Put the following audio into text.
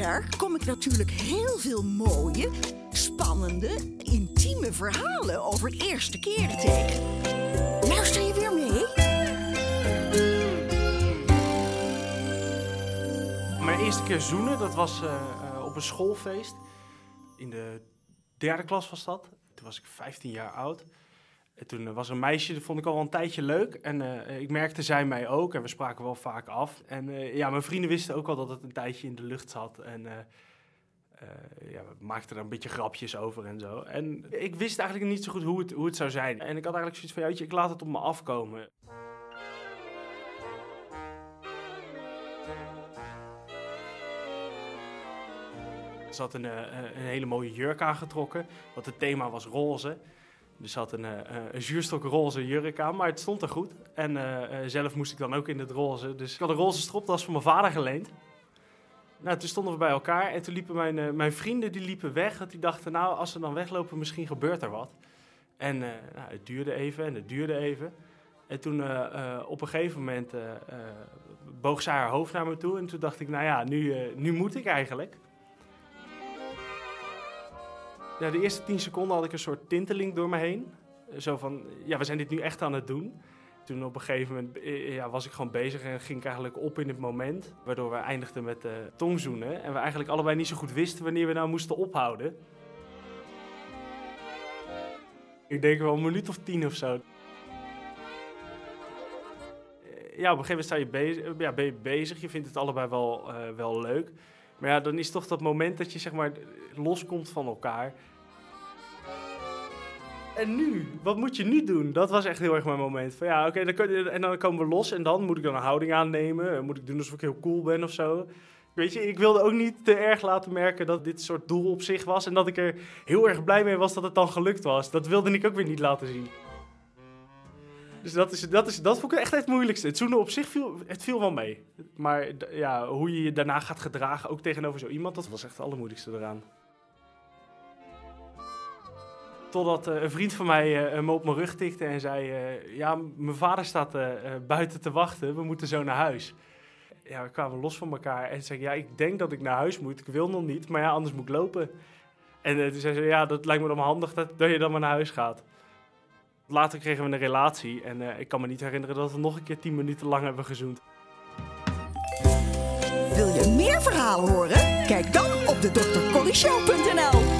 daar kom ik natuurlijk heel veel mooie, spannende, intieme verhalen over eerste keer tegen. Luister je weer mee? Mijn eerste keer zoenen, dat was eh, eh, op een schoolfeest. In de derde klas was dat. Toen was ik 15 jaar oud. En toen eh, was er een meisje, dat vond ik al een tijdje leuk. En eh, ik merkte zij mij ook. En we spraken wel vaak af. En eh, ja, mijn vrienden wisten ook al dat het een tijdje in de lucht zat. En ja, we maakten er een beetje grapjes over en zo. En ik wist eigenlijk niet zo goed hoe het, hoe het zou zijn. En ik had eigenlijk zoiets van, ja, ik laat het op me afkomen. Ze had een, een hele mooie jurk aangetrokken, want het thema was roze. Ze had een, eh, eh, een zuurstok roze jurk aan, maar het stond er goed. En eh, zelf moest ik dan ook in het roze. Dus ik had een roze stropdas van mijn vader geleend. Nou, toen stonden we bij elkaar en toen liepen mijn, mijn vrienden die liepen weg. Want die dachten, nou, als ze dan weglopen, misschien gebeurt er wat. En nou, het duurde even en het duurde even. En toen op een gegeven moment boog zij haar hoofd naar me toe. En toen dacht ik, nou ja, nu, nu moet ik eigenlijk. Ja, de eerste tien seconden had ik een soort tinteling door me heen. Zo van, ja, we zijn dit nu echt aan het doen. Toen op een gegeven moment eh, ja, was ik gewoon bezig en ging ik eigenlijk op in het moment. Waardoor we eindigden met uh, tongzoenen. En we eigenlijk allebei niet zo goed wisten wanneer we nou moesten ophouden. Ik denk wel een minuut of tien of zo. Eh, Ja, op een gegeven moment sta je bezig, ja, ben je bezig. Je vindt het allebei wel, eh, wel leuk. Maar ja, dan is toch dat moment dat je zeg maar loskomt van elkaar. En nu? Wat moet je nu doen? Dat was echt heel erg mijn moment. Van ja, oké, dan en dan komen we los en dan moet ik dan een houding aannemen. Moet ik doen alsof ik heel cool ben of zo. Weet je, ik wilde ook niet te erg laten merken dat dit soort doel op zich was. En dat ik er heel erg blij mee was dat het dan gelukt was. Dat wilde ik ook weer niet laten zien. Dus dat, is, dat, is, dat vond ik echt het moeilijkste. Het op zich viel, het viel wel mee. Maar ja, hoe je je daarna gaat gedragen, ook tegenover zo iemand, dat was echt het allermoeilijkste eraan. Totdat eh, een vriend van mij eh, me op mijn rug tikte en zei... eh, ja, mijn vader staat buiten te wachten, we moeten zo naar huis. Ja, we kwamen los van elkaar en zei ja, ik denk dat ik naar huis moet. Ik wil nog niet, maar ja, anders moet ik lopen. En toen zei ze, ja, dat lijkt me dan handig dat, dat je dan maar naar huis gaat. Later kregen we een relatie en eh, ik kan me niet herinneren dat we nog een keer tien minuten lang hebben gezoend. Wil je meer verhalen horen? Kijk dan op de drcorryshow.nl